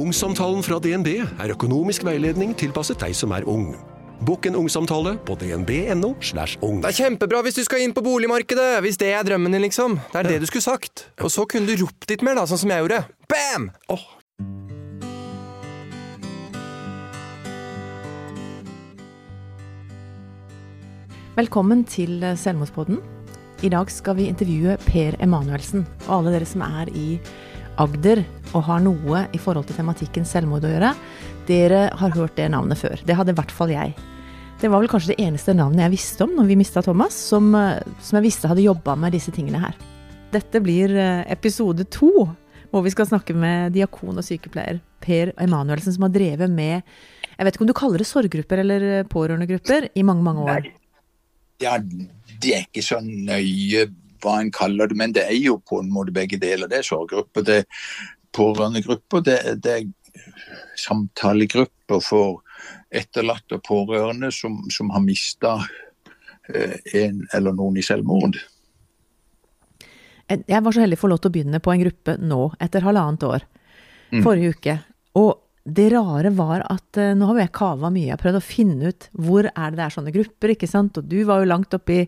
Ungsamtalen fra DNB er økonomisk veiledning tilpasset deg som er ung. Bokk en ungsamtale på dnb.no. slash ung. Det er kjempebra hvis du skal inn på boligmarkedet, hvis det er drømmen din, liksom. Det er det du skulle sagt. Og så kunne du ropt litt mer, da, sånn som jeg gjorde. Bam! Oh. Velkommen til Selvmordspodden. I dag skal vi intervjue Per Emanuelsen. Og alle dere som er i Agder og har noe i forhold til tematikken selvmord å gjøre, dere har hørt det navnet før. Det hadde i hvert fall jeg. Det var vel kanskje det eneste navnet jeg visste om når vi mista Thomas, som, eh, som jeg visste hadde jobba med disse tingene her. Dette blir eh, episode to, hvor vi skal snakke med diakon og sykepleier Per Emanuelsen, som har drevet med Jeg vet ikke om du kaller det sorggrupper eller eh, pårørendegrupper i mange, mange år. Nei. Ja, det er ikke så nøye hva en kaller det, men det er jo på en måte begge deler. Det er sorggrupper, det er pårørendegrupper, det, det er samtalegrupper for etterlatte og pårørende som, som har mista en eller noen i selvmord. Jeg var så heldig å få lov til å begynne på en gruppe nå, etter halvannet år. Forrige uke. Og det rare var at eh, nå har jeg kava mye. Jeg har prøvd å finne ut hvor er det det er sånne grupper, ikke sant. Og du var jo langt oppe i,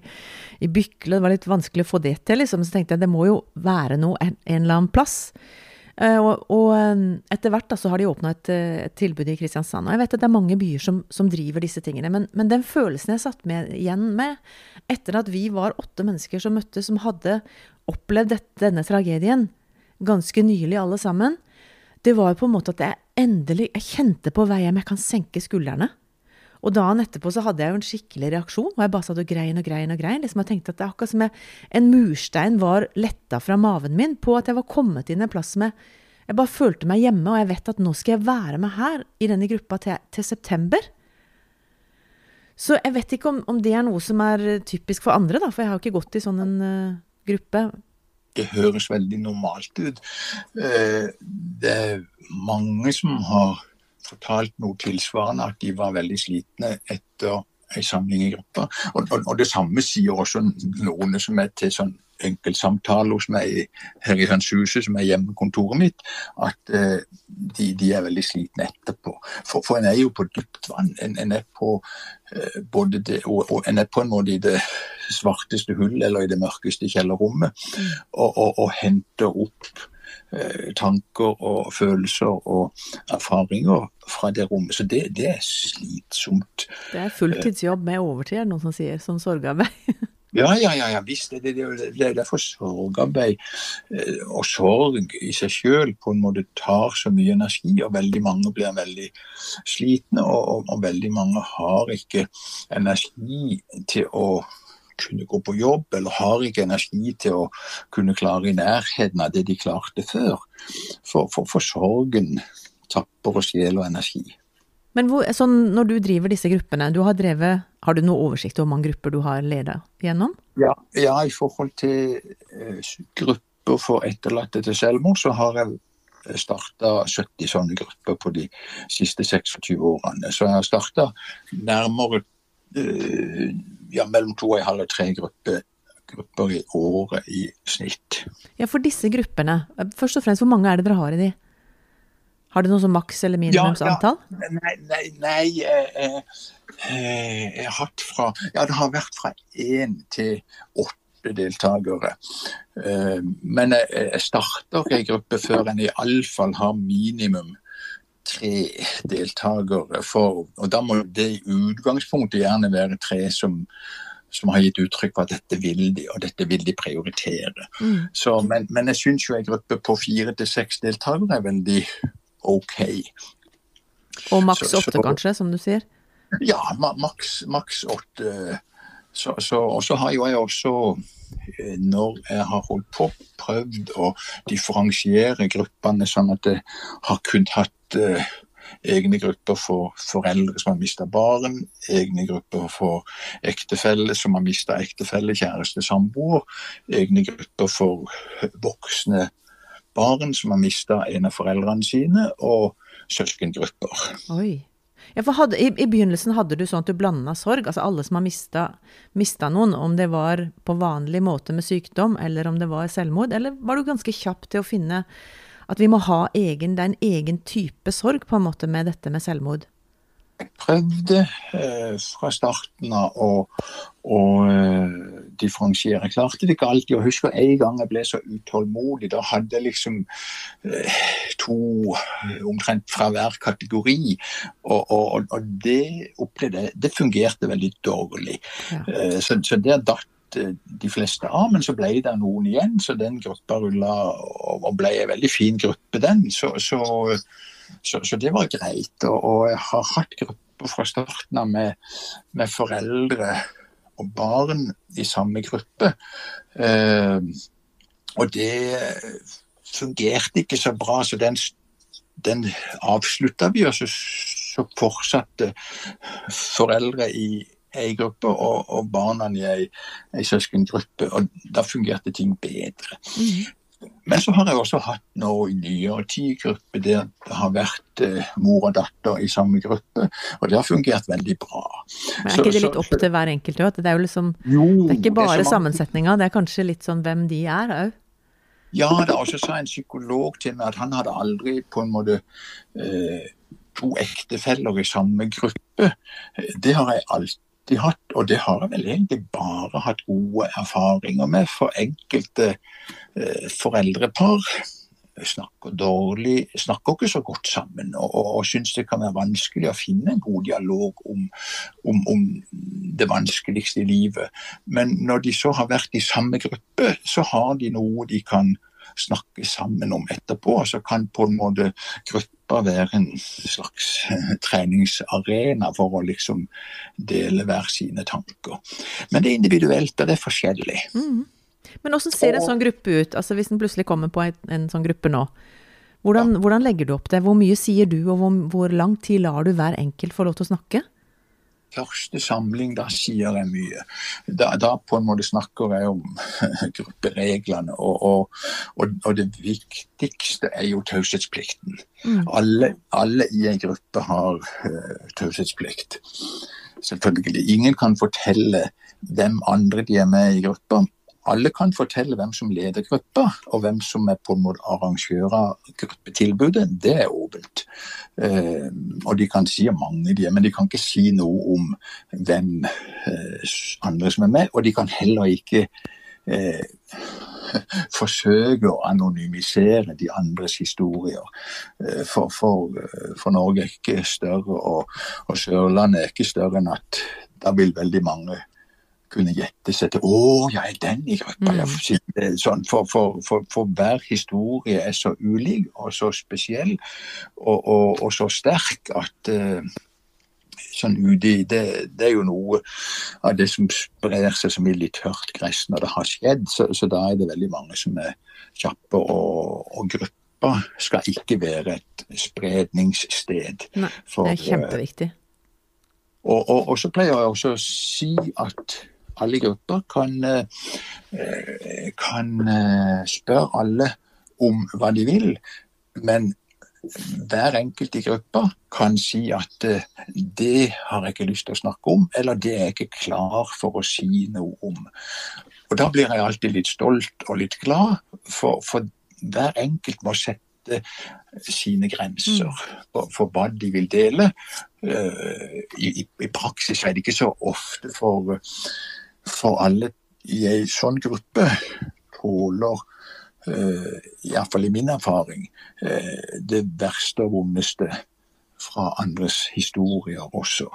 i Bykle, det var litt vanskelig å få det til, liksom. Så tenkte jeg det må jo være noe en, en eller annen plass. Eh, og, og eh, etter hvert da, så har de åpna et, et tilbud i Kristiansand. Og jeg vet at det er mange byer som, som driver disse tingene. Men, men den følelsen jeg satt med, igjen med, etter at vi var åtte mennesker som møttes, som hadde opplevd dette, denne tragedien ganske nylig alle sammen, det var jo på en måte at jeg endelig jeg kjente på vei hjem jeg kan senke skuldrene. Og dagen etterpå så hadde jeg jo en skikkelig reaksjon, og jeg bare satt og grein og grein og grein. Liksom jeg tenkte at det er akkurat som jeg, en murstein var letta fra maven min på at jeg var kommet inn en plass med Jeg bare følte meg hjemme, og jeg vet at nå skal jeg være med her i denne gruppa til, til september. Så jeg vet ikke om, om det er noe som er typisk for andre, da, for jeg har jo ikke gått i sånn en uh, gruppe. Det høres veldig normalt ut. Eh, Det er mange som har fortalt noe tilsvarende, at de var veldig slitne etter en samling i gruppa. Og, og, og det samme sier også noen som er til sånn enkeltsamtale hos meg her i Hønsehuset, som er hjemmekontoret mitt, at eh, de, de er veldig slitne etterpå. For, for en er jo på dypt vann. En, en er på eh, både det, og, og en er på en måte i det svarteste hull eller i det mørkeste kjellerrommet, og, og, og henter opp eh, tanker og følelser og erfaringer fra det rommet. Så det, det er slitsomt. Det er fulltidsjobb med overtid, er det noen som sier, som sorgarbeid. Ja, ja, ja, ja visst. Det, det, det, det er derfor sorgarbeid eh, og sorg i seg selv på en måte tar så mye energi, og veldig mange blir veldig slitne, og, og, og veldig mange har ikke energi til å kunne gå på jobb, eller har ikke energi til å kunne klare i nærheten av det de klarte før. For, for, for sorgen tapper og sjel og energi. Men hvor, sånn, når du driver disse gruppene, du har drevet Har du noe oversikt over hvor mange grupper du har leda gjennom? Ja, ja, i forhold til eh, grupper for etterlatte til selvmord, så har jeg starta 70 sånne grupper på de siste 26 årene. Så jeg har starta nærmere eh, ja, mellom to og en halv og tre grupper, grupper i året i snitt. Ja, for disse gruppene, først og fremst, hvor mange er det dere har i de? Har du noe som maks- eller minimumsantall? Nei, nei, nei eh, eh, eh, jeg har hatt fra Ja, det har vært fra én til åtte deltakere. Eh, men jeg, jeg starter ikke en gruppe før en iallfall har minimum tre deltakere. For, og da må det i utgangspunktet gjerne være tre som som har gitt uttrykk for at dette vil de, og dette vil de prioritere. Mm. Så, men, men jeg syns jo en gruppe på fire til seks deltakere er veldig OK. Og maks åtte, kanskje, som du sier? Ja, maks, åtte. Så, så, og så har jo jeg også, eh, når jeg har holdt på, prøvd å differensiere gruppene sånn at jeg har kun hatt eh, egne grupper for foreldre som har mista barn, egne grupper for ektefelle som har mista ektefelle, kjæreste, samboer, egne grupper for voksne barn som har mista en av foreldrene sine, og søskengrupper. Oi. Ja, hadde, i, I begynnelsen hadde du sånn at du blanda sorg, altså alle som har mista, mista noen, om det var på vanlig måte med sykdom, eller om det var selvmord, eller var du ganske kjapp til å finne At vi må ha egen, det er en egen type sorg på en måte med dette med selvmord? Jeg prøvde eh, fra starten av å, å eh, differensiere. Jeg klarte det ikke alltid. Jeg husker en gang jeg ble så utålmodig. Da hadde jeg liksom eh, to omtrent fra hver kategori. Og, og, og det opplevde jeg Det fungerte veldig dårlig. Ja. Eh, så, så der datt eh, de fleste av, men så ble det noen igjen, så den gruppa rulla og og ble en veldig fin gruppe, den. Så, så, så, så det var greit. Og, og jeg har hatt grupper fra starten av med, med foreldre og barn i samme gruppe. Eh, og det fungerte ikke så bra, så den, den avslutta vi, og så, så fortsatte foreldre i ei gruppe og, og barna i ei, ei søskengruppe. Og da fungerte ting bedre. Men så har jeg også hatt nå i nyere tid gruppe der det har vært eh, mor og datter i samme gruppe, og det har fungert veldig bra. Men er Så- ikke det så- litt opp til hver enkelt òg? Det er jo liksom Jo, Det er ikke bare er sammensetninga, det er kanskje litt sånn hvem de er òg. Ja, det også sa en psykolog til meg at han hadde aldri på en måte eh, to ektefeller i samme gruppe. Det har jeg alltid hatt, og det har jeg vel egentlig bare hatt gode erfaringer med. For enkelte eh, foreldrepar snakker dårlig, snakker ikke så godt sammen, og, og, og syns det kan være vanskelig å finne en god dialog om, om, om det vanskeligste i livet. Men når de så har vært i samme gruppe, så har de noe de kan snakke sammen om etterpå. og Så kan på en måte gruppa være en slags eh, treningsarena for å liksom dele hver sine tanker. Men det er individuelt, og det er forskjellig. Men åssen ser en sånn gruppe ut? Altså Hvis en plutselig kommer på en, en sånn gruppe nå, hvordan, hvordan legger du opp det? Hvor mye sier du, og hvor, hvor lang tid lar du hver enkelt få lov til å snakke? Første samling, da sier jeg mye. Da, da på en måte snakker jeg om gruppereglene, og, og, og, det viktigste er jo taushetsplikten. Alle, alle i en gruppe har uh, taushetsplikt. Selvfølgelig. Ingen kan fortelle hvem andre de er med i gruppa. Alle kan fortelle hvem som leder gruppa, og hvem som er på en måte arrangør av gruppetilbudet. Det er åpent. Eh, og de kan si mange, de er, men de kan ikke si noe om hvem eh, andre som er med. Og de kan heller ikke eh, forsøke å anonymisere de andres historier. Eh, For, for, eh, for Norge er ikke større, og, og Sørlandet er ikke større enn at da vil veldig mange kunne gjette seg til 'Å, er den gruppa'. Ja, er sånn, for, for, for, for hver historie er så ulik og så spesiell og, og, og så sterk at eh, sånn ute i det, det er jo noe av det som sprer seg som i litt tørt gress når det har skjedd. Så, så da er det veldig mange som er kjappe, og, og gruppa skal ikke være et spredningssted. Nei, for, Det er kjempeviktig. og, og, og så pleier jeg også å si at alle grupper kan, eh, kan eh, spørre alle om hva de vil, men hver enkelt i gruppa kan si at eh, det har jeg ikke lyst til å snakke om, eller det er jeg ikke klar for å si noe om. Og da blir jeg alltid litt stolt og litt glad, for, for hver enkelt må sette sine grenser for, for hva de vil dele. I, i, I praksis er det ikke så ofte for, for alle i ei sånn gruppe tåler uh, iallfall i min erfaring, eh, det verste og vondeste fra andres historier også.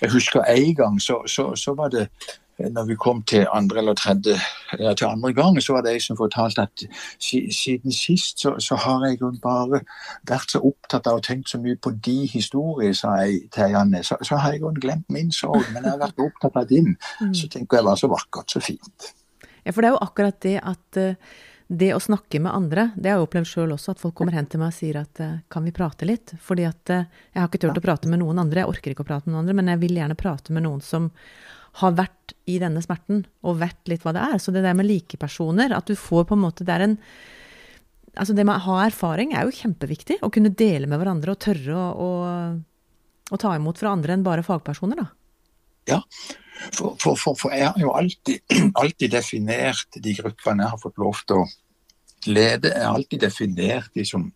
Jeg husker en gang så, så, så var det eh, når vi kom til andre eller tredje ja, til andre gang, så var det jeg som fortalte at siden sist så, så har jeg jo bare vært så opptatt av og tenkt så mye på de historier, sa jeg til Janne. Så, så har jeg jo glemt min sorg, men jeg har vært opptatt av din. Så tenker jeg var så vakkert, så fint. Ja, for det er jo akkurat det at eh, det å snakke med andre, det har jeg opplevd sjøl også, at folk kommer hen til meg og sier at eh, kan vi prate litt? Fordi at eh, jeg har ikke turt å prate med noen andre, jeg orker ikke å prate med noen andre, men jeg vil gjerne prate med noen som har vært i denne smerten, og vet litt hva det er. Så det der med likepersoner, at du får på en måte Det er en Altså det med å ha erfaring er jo kjempeviktig. Å kunne dele med hverandre og tørre å, å, å ta imot fra andre enn bare fagpersoner, da. Ja, for, for, for, for jeg har jo alltid, alltid definert de gruppene jeg har fått lov til å lede. Jeg har alltid definert de som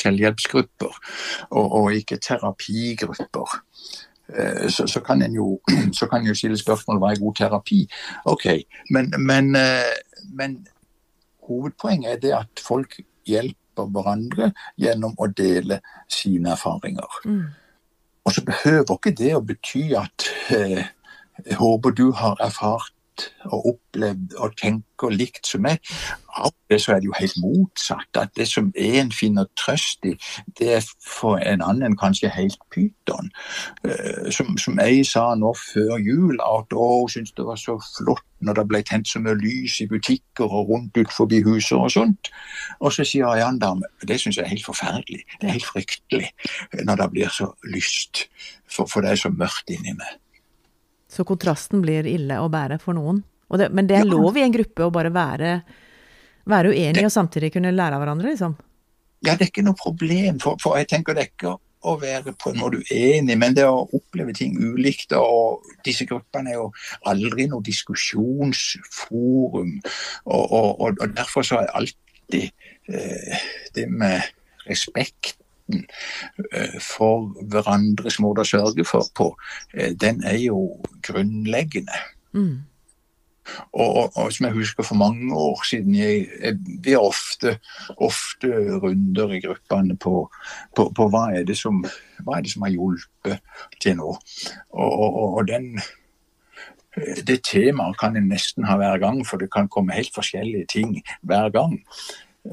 selvhjelpsgrupper, og, og ikke terapigrupper. Eh, så, så, kan en jo, så kan jo stille spørsmål hva er god terapi. Ok, men, men, eh, men hovedpoenget er det at folk hjelper hverandre gjennom å dele sine erfaringer. Mm. Og så behøver ikke det å bety at eh, jeg håper du har erfart og opplevd og tenker likt som meg. Av det så er det jo helt motsatt. At det som en finner trøst i, det er for en annen kanskje helt pyton. Uh, som, som jeg sa nå før jul, at å, hun syntes det var så flott når det ble tent så mye lys i butikker og rundt ut forbi huset og sånt. Og så sier dame det syns jeg er helt forferdelig, det er helt fryktelig når det blir så lyst, for, for det er så mørkt inni meg. Så kontrasten blir ille å bære for noen. Det, men det er lov i en gruppe å bare være, være uenig og samtidig kunne lære av hverandre, liksom? Ja, det er ikke noe problem. For, for jeg tenker det er ikke å være på en måte uenig, men det å oppleve ting ulikt. Og disse gruppene er jo aldri noe diskusjonsforum. Og, og, og derfor så er alltid eh, det med respekt eh, for hverandres måte å sørge for på, eh, den er jo grunnleggende. Mm. Og, og, og, som jeg husker for mange år siden, jeg, jeg, vi har ofte, ofte, runder i gruppene på, på, på hva, er som, hva, er det som, har hjulpet til nå. Og, og den, det temaet kan en nesten ha hver gang, for det kan komme helt forskjellige ting hver gang.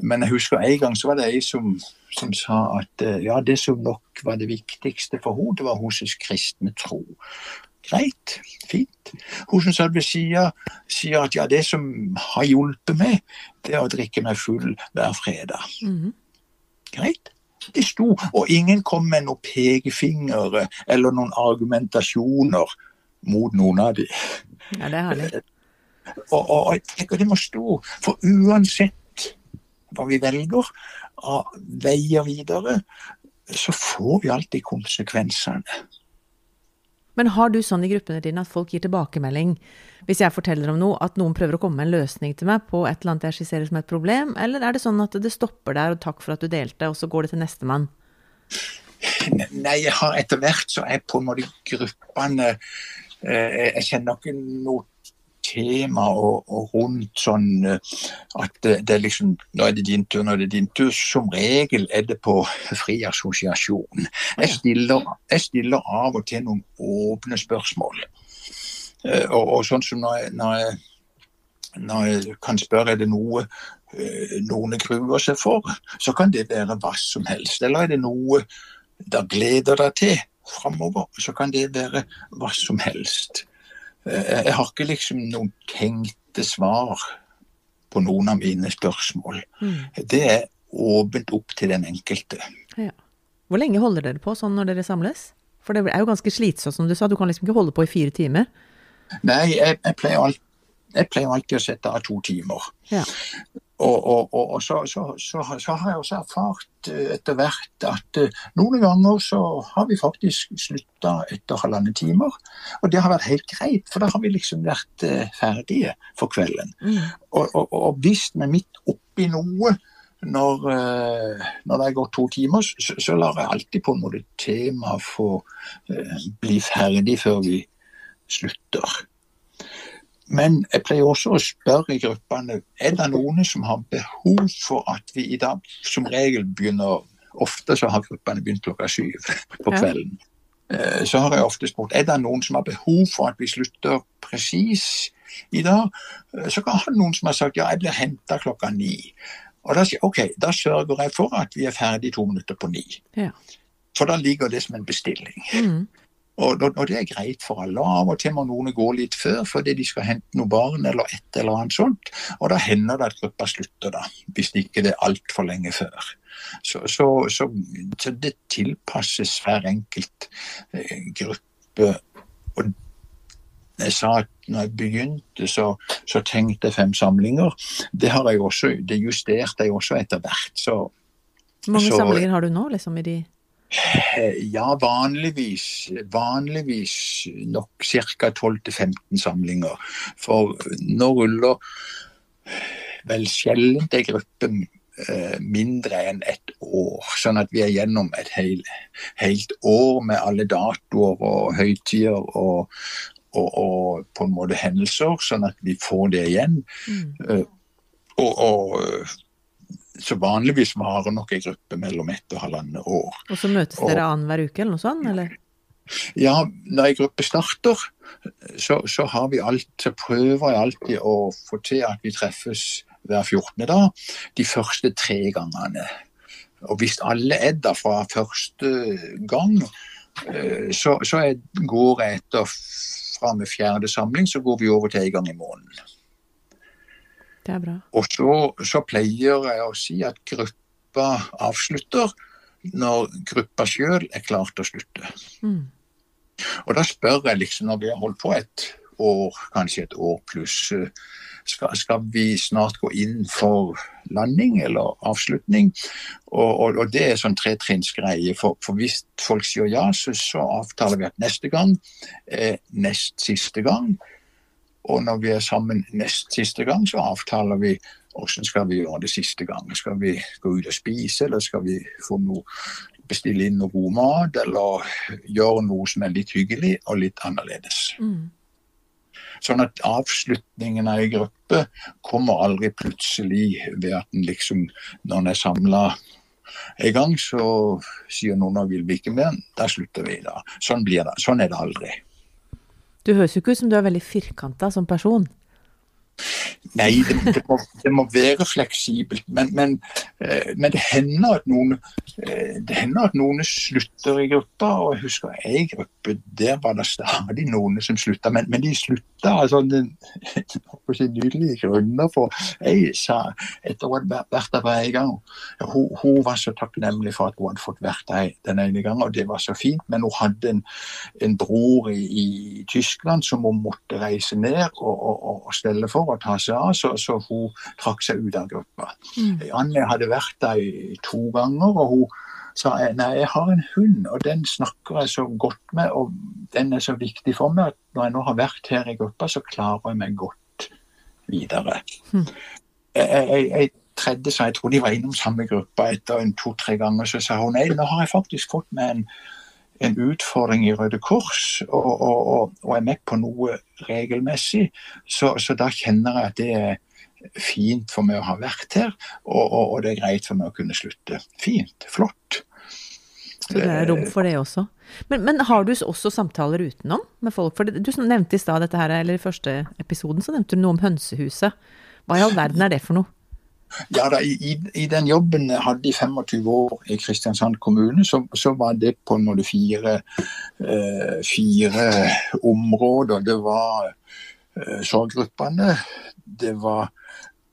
Men jeg husker en gang så var det ei som, som, sa at eh, ja, det som nok var det viktigste for henne, det var hennes kristne tro. Greit, fint. Hun som satt ved sida, sier at ja, det som har hjulpet meg, det er å drikke meg full hver fredag. Mm -hmm. Greit. De sto, og ingen kom med noen pekefingre eller noen argumentasjoner mot noen av dem. Ja, det er de. Og, og, og jeg tenker det må stå, for uansett hva vi velger veier videre, så får vi alltid konsekvensene. Men har du sånn i gruppene dine at folk gir tilbakemelding hvis jeg forteller om noe, at noen prøver å komme med en løsning til meg på et eller annet jeg skisserer som et problem, eller er det sånn at det stopper der, og takk for at du delte, og så går det til nestemann? Nei, jeg har etter hvert så er på en måte gruppene eh, Jeg kjenner ikke noe tema og, og, rundt sånn eh, at det, det, er liksom Nå er det din tur, nå er det din tur. Som regel er det på fri assosiasjon. Jeg stiller, jeg stiller av og til noen åpne spørsmål. Eh, og, og sånn som når jeg, når, jeg, når jeg, kan spørre er det noe eh, noen gruer seg for, så kan det være hva som helst. Eller er det noe der gleder deg til framover, så kan det være hva som helst. Eh, jeg har ikke liksom noen tenkte svar på noen av mine spørsmål. Mm. Det er åpent opp til den enkelte. Ja. Hvor lenge holder dere på sånn når dere samles? For det er jo ganske slitsomt, som du sa. Du kan liksom ikke holde på i fire timer. Nei, jeg, jeg, pleier, alt, jeg pleier, alltid, å sette av to timer. Ja. Og, og, og, og så, så, så, så, har jeg også erfart eh, etter hvert at uh, noen ganger så har vi faktisk slutta etter halvannen timer. Og det har vært helt greit, for da har vi liksom vært uh, ferdige for kvelden. Mm. Og, hvis vi er midt oppi noe når, når det går to timer, så, så, lar jeg alltid på en måte temaet få bli ferdig før vi slutter. Men jeg pleier også å spørre gruppene er det noen som har behov for at vi i dag som regel begynner Ofte så har gruppene begynt klokka syv på kvelden. Ja. Eh, så har jeg ofte spurt er det noen som har behov for at vi slutter presis i dag. Eh, så kan ha noen som har sagt ja, jeg blir henta klokka ni. Og da sier jeg OK, da sørger jeg for at vi er ferdig to minutter på ni. Ja. For da ligger det som en bestilling. Mm. Og, og, det er greit for alle. Av og til må noen gå litt før fordi de skal hente noe barn eller et eller annet sånt. Og da hender det at gruppa slutter, da, hvis ikke det er altfor lenge før. Så, så, så, så, det tilpasses hver enkelt eh, gruppe. Og jeg sa at når jeg begynte, så, så tenkte jeg fem samlinger. Det har jeg også, det justerte jeg også etter hvert. Så, Hvor mange samlinger har du nå, liksom, i de ja, vanligvis, vanligvis nok ca. 12-15 samlinger. For nå ruller vel sjelden ei gruppe eh, mindre enn ett år. Sånn at vi er gjennom et helt, helt år med alle datoer og høytider og, og, og, på en måte hendelser, sånn at vi får det igjen. Mm. Og, og, så vanligvis varer nok ei gruppe mellom ett og halvannet år. Og så møtes dere annenhver uke eller noe sånt, eller? Ja, når ei gruppe starter, så, så, har vi alt, så prøver jeg alltid å få til at vi treffes hver 14. dag de første tre gangene. Og hvis alle er der fra første gang, eh, så, så jeg går jeg etter fra med fjerde samling, så går vi over til en gang i måneden. Det er bra. Og så, så pleier jeg å si at gruppa avslutter når gruppa sjøl er klar til å slutte. Mm. Og da spør jeg liksom, når vi har holdt på et år, kanskje et år pluss, skal, skal vi snart gå inn for landing eller avslutning? Og, og, og det er sånn tretrinnsgreie. For, for hvis folk sier ja, så, så avtaler vi at neste gang er nest siste gang. Og når vi er sammen nest siste gang, så avtaler vi hvordan skal vi gjøre det siste gang. Skal vi gå ut og spise, eller skal vi få noe, bestille inn noe god mat, eller gjøre noe som er litt hyggelig og litt annerledes. Mm. Sånn at avslutningen av ei gruppe kommer aldri plutselig ved at en liksom, når en er samla en gang, så sier noen at vil vi ikke mer, da slutter vi. da. Sånn blir det. Sånn er det aldri. Du høres jo ikke ut som du er veldig firkanta som person. Nei, det, det, må, det, må, være fleksibelt. Men, men, eh, men det, hender at noen, eh, det hender at noen slutter i gruppa. Og jeg husker ei gruppe, der var det stadig noen som slutta. Men, men, de slutta av sånne nydelige grunner. For jeg sa, etter å ha vært der hver gang hun, hun, var så takknemlig for at hun hadde fått vært der den ene gangen, og det var så fint. Men hun hadde en, en bror i, i, Tyskland som hun måtte reise ned og, og, og stelle for å ta seg av, så, så hun trakk seg ut av gruppa. Mm. Anne hadde vært der to ganger, og hun sa nei, jeg har en hund, og den snakker jeg så godt med, og den er så viktig for meg at når jeg nå har vært her i gruppa, så klarer jeg meg godt videre. Mm. Jeg, jeg, jeg tredje så jeg tror de var innom samme gruppa etter en to-tre ganger, så sa hun nei, nå har jeg faktisk fått med en en utfordring i Røde Kors og, og, og, og er med på noe regelmessig, så, så, da kjenner jeg at det er fint for meg å ha vært her, og, det er greit for meg å kunne slutte. Fint. Flott. Så det er rom for det også. Men, men, har du også samtaler utenom med folk? For du nevnte i stad dette her, eller i første episoden så nevnte du noe om hønsehuset. Hva i all verden er det for noe? Ja, da, i, i, den jobben jeg hadde i 25 år i Kristiansand kommune, så, så var det på noen fire, eh, fire områder. Det var eh, sorggruppene, det var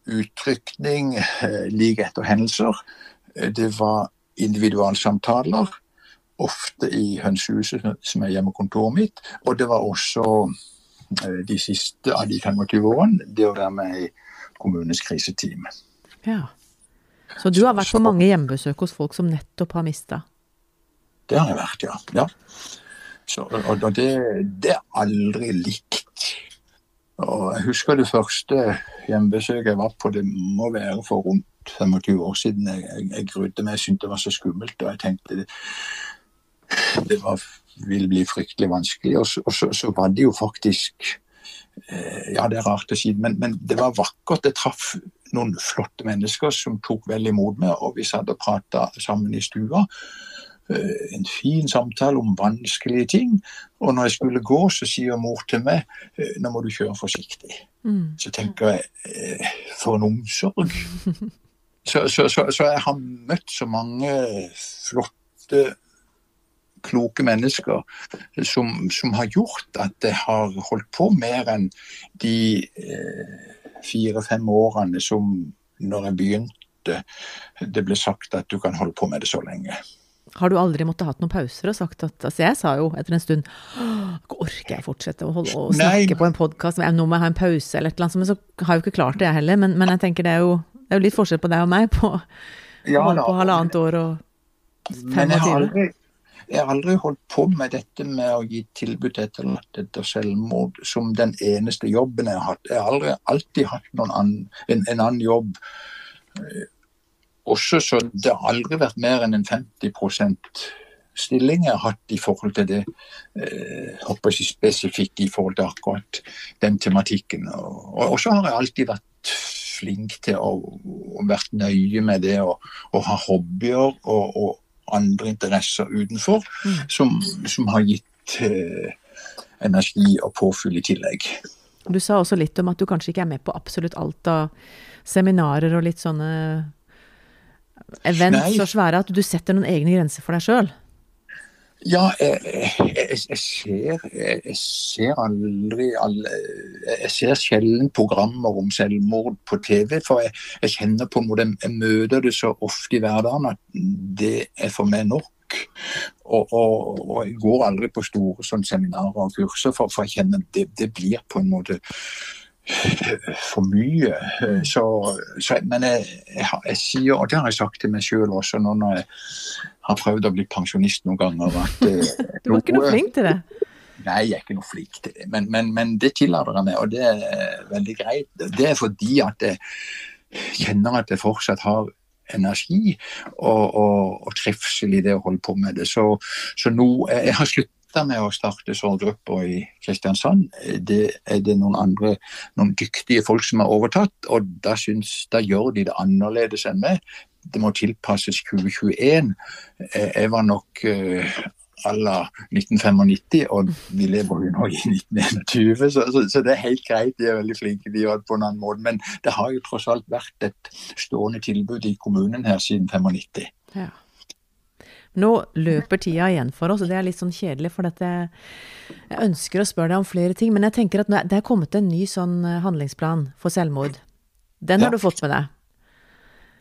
utrykning eh, like etter hendelser, eh, det var individualsamtaler, ofte i hønsehuset, som er hjemmekontoret mitt, og det var også eh, de siste av de 25 årene det å være med i kommunens kriseteam. Ja. Så du har vært på mange hjemmebesøk hos folk som nettopp har mista? Det har jeg vært, ja. ja. Så, og, det, det, er aldri likt. Og jeg husker det første hjemmebesøket jeg var på, det må være for rundt 25 år siden. Jeg, jeg, jeg grudde meg, jeg syntes det var så skummelt, og jeg tenkte det, det var, ville bli fryktelig vanskelig. Og, så, og så, så var det jo faktisk eh, Ja, det er rart å si, men, men det var vakkert. Det traff noen flotte mennesker som tok vel imot meg, og vi satt og prata sammen i stua. Eh, en fin samtale om vanskelige ting. Og når jeg skulle gå, så sier mor til meg eh, nå må du kjøre forsiktig. Mm. Så tenker jeg eh, for en omsorg. Så, så, så, så, jeg har møtt så mange flotte, kloke mennesker som, som har gjort at jeg har holdt på mer enn de eh, fire-fem årene som når jeg begynte, det ble sagt at du kan holde på med det så lenge. Har du aldri måttet hatt noen pauser og sagt at altså Jeg sa jo etter en stund orker jeg fortsette å, holde, å snakke Nei. på en podkast, nå må jeg ha en pause eller et eller annet, men så har jeg jo ikke klart det, jeg heller. Men, men jeg tenker det er, jo, det er jo litt forskjell på deg og meg på, ja, på halvannet år og 25. Men jeg har aldri, jeg har aldri holdt på med dette med å gi tilbud til etterlatte etter selvmord som den eneste jobben jeg har hatt. Jeg har aldri, alltid hatt annen, en, en, annen jobb. Eh, også så Det har aldri vært mer enn en 50% stilling jeg har hatt i forhold til det eh, håper jeg spesifikt i forhold til akkurat den tematikken. Og så har jeg alltid vært flink til å, å vært nøye med det og, ha hobbyer og, og andre interesser utenfor mm. som, som, har gitt eh, energi og påfyll i tillegg. Du sa også litt om at du kanskje ikke er med på absolutt alt av seminarer og litt sånne events Nei. så svære at du setter noen egne grenser for deg sjøl? Ja, jeg, jeg, ser, jeg, ser aldri Jeg ser sjelden programmer om selvmord på TV. For jeg, kjenner på en måte Jeg møter det så ofte i hverdagen at det er for meg nok. Og, og, og jeg går aldri på store sånn seminarer og kurser, for, for jeg kjenner det, det blir på en måte for mye. Så, så, men jeg, jeg, jeg, sier, og det har jeg sagt til meg sjøl også nå når jeg har prøvd å bli pensjonist noen ganger, at eh, Du var ikke noe flink til det? Nei, jeg er ikke noe flink til det. Men, men, men det tillater jeg meg, og det er veldig greit. Det er fordi at jeg kjenner at jeg fortsatt har energi og, og, og trivsel i det å holde på med det. Så, så nå, jeg har sluttet med å starte sorggrupper i Kristiansand. Det er det noen andre, noen dyktige folk som har overtatt, og da, syns, da gjør de det annerledes enn meg. Det må tilpasses 2021. Eh, jeg var nok à la 1995, og vi lever jo nå i 1921, så, så, så, det er helt greit. De er veldig flinke, de gjør det på en annen måte. Men det har jo tross alt vært et stående tilbud i kommunen her siden 95. Ja. Nå løper tida igjen for oss, og det er litt sånn kjedelig, for dette Jeg ønsker å spørre deg om flere ting, men jeg tenker at det er kommet en ny sånn eh, handlingsplan for selvmord. Den har ja. du fått med deg?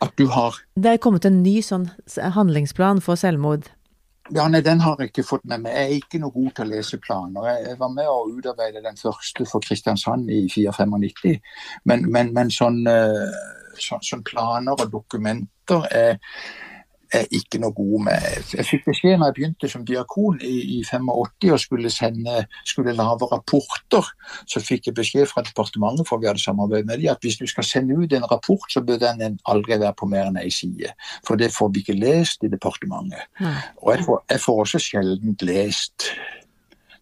At du har Det er kommet en ny sånn handlingsplan for selvmord. Ja, nei, Den har jeg ikke fått med meg. Jeg er ikke noe god til å lese planer. Jeg var med å utarbeide den første for Kristiansand i 495, men, men, men sånn, sånn, sånn planer og dokumenter er er ikke noe god med. Jeg fikk beskjed når jeg begynte som diakon i, i 85 og skulle, sende, skulle lave rapporter. Så fikk jeg beskjed fra departementet for vi hadde samarbeid med dem, at hvis du skal sende ut en rapport, så bør den aldri være på mer enn ei side. For det får vi ikke lest i departementet. Og jeg får, jeg får også sjelden lest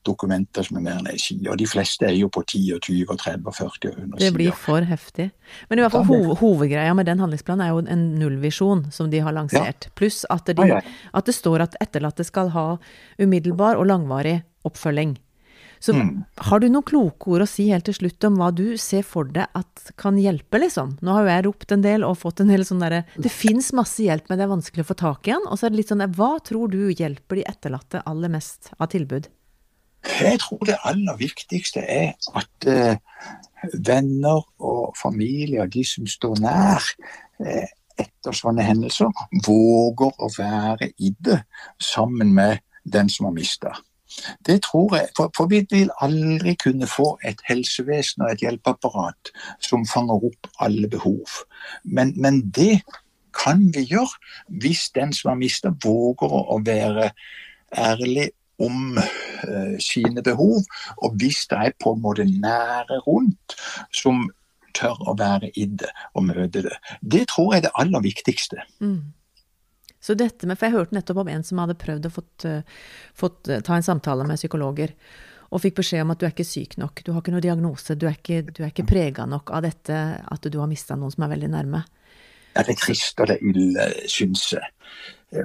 dokumenter som er mer enn ei side. Og de fleste er jo på 10 og 20 og 30 og 40 og 100 sider. Det blir for heftig. Men i hvert fall ho hovedgreia med den handlingsplanen er jo en nullvisjon som de har lansert. Ja. Pluss at, de, at, det står at etterlatte skal ha umiddelbar og langvarig oppfølging. Så mm. har du noen kloke ord å si helt til slutt om hva du ser for deg at kan hjelpe, liksom? Nå har jo jeg ropt en del og fått en del sånn derre Det fins masse hjelp, men det er vanskelig å få tak i den. Og så er det litt sånn Hva tror du hjelper de etterlatte aller mest av tilbud? Jeg tror det aller viktigste er at eh, venner og familie, og de som står nær eh, etter sånne hendelser, våger å være i det sammen med den som har mista. Det tror jeg, for, for, vi vil aldri kunne få et helsevesen og et hjelpeapparat som fanger opp alle behov. Men, men det kan vi gjøre hvis den som har mista, våger å være ærlig om uh, sine behov. Og hvis det er på en måte nære rundt som tør å være i det og møte det. Det tror jeg er det aller viktigste. Mm. Så dette med, for Jeg hørte nettopp om en som hadde prøvd å fått, uh, fått uh, ta en samtale med psykologer. Og fikk beskjed om at du er ikke syk nok, du har ikke noen diagnose, du er ikke, du er ikke prega nok av dette at du har mista noen som er veldig nærme. Ja, det er trist og det er ille, syns jeg.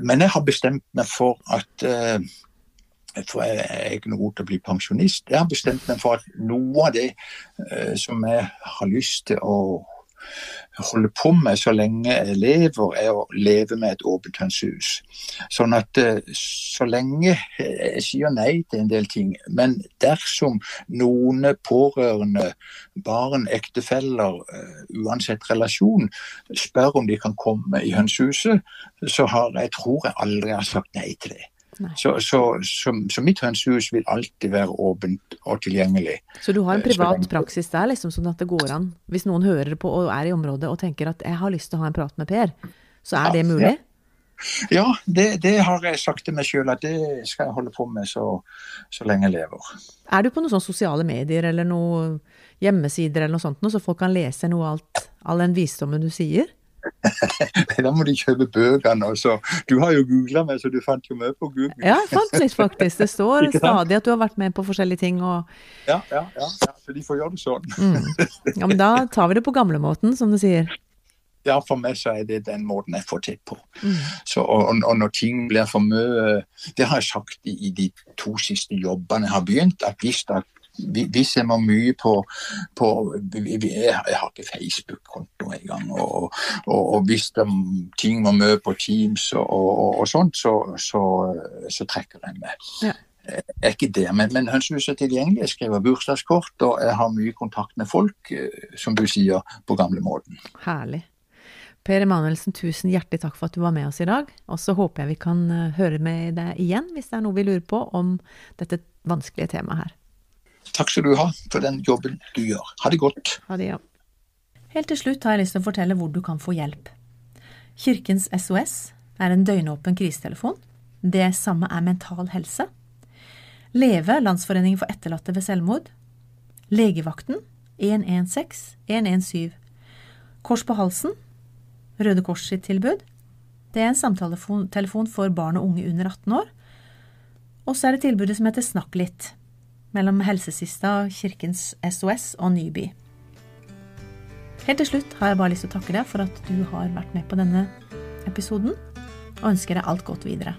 Men jeg har bestemt meg for at uh, for jeg er ikke noe god til å bli pensjonist. Jeg har bestemt meg for at noe av det eh, som jeg har lyst til å holde på med så lenge jeg lever, er å leve med et åpent hønsehus. Sånn at eh, så lenge Jeg sier nei til en del ting, men dersom noen pårørende, barn, ektefeller, uh, uansett relasjon, spør om de kan komme i hønsehuset, så har jeg tror jeg aldri har sagt nei til det. Så, så, så, så, mitt hønsehus vil alltid være åpent og tilgjengelig. Så du har en eh, privat praksis der, liksom, sånn at det går an? Hvis noen hører på og er i området og tenker at jeg har lyst til å ha en prat med Per, så er ja, det mulig? Ja, det, det har jeg sagt til meg sjøl at det skal jeg holde på med så, så lenge jeg lever. Er du på noen sånne sosiale medier eller noen hjemmesider eller noe sånt, så folk kan lese noe av alt, all den visdommen du sier? da må de kjøpe bøkene. Også. Du har jo googla meg, så du fant jo mye på Google. Ja, jeg fant litt, faktisk. Det står stadig at du har vært med på forskjellige ting. Og... Ja, ja, ja, ja, så de får gjøre det sånn. mm. Ja, Men da tar vi det på gamlemåten, som du sier. Ja, for meg så er det den måten jeg får til på. Mm. Så, og, og, når ting blir for mye Det har jeg sagt i, i de to siste jobbene jeg har begynt, at hvis det hvis jeg må mye på, på Jeg har ikke Facebook-konto engang. Og, og, og hvis det, ting må mye på Teams og, og, sånt, så, så, så, trekker jeg meg. Ja. Jeg er ikke det, men, men Hønsehuset er tilgjengelig. Jeg skriver bursdagskort, og jeg har mye kontakt med folk, eh, som du sier, på gamlemåten. Herlig. Per Emanuelsen, tusen hjertelig takk for at du var med oss i dag. Og så håper jeg vi kan eh, høre med deg igjen hvis det er noe vi lurer på om dette vanskelige temaet her. Takk skal du ha for den jobben du gjør. Ha det godt. Ha det, ja. Helt til slutt har jeg lyst til å fortelle hvor du kan få hjelp. Kirkens SOS er en døgnåpen krisetelefon. Det samme er Mental Helse. Leve, Landsforeningen for etterlatte ved selvmord. Legevakten 116 117. Kors på halsen. Røde Kors sitt tilbud. Det er en samtaletelefon for barn og unge under 18 år. Og så er det tilbudet som heter Snakk litt mellom Helsesista, Kirkens SOS og Nyby. Helt til slutt har jeg bare lyst til å takke deg for at du har vært med på denne episoden, og ønsker deg alt godt videre.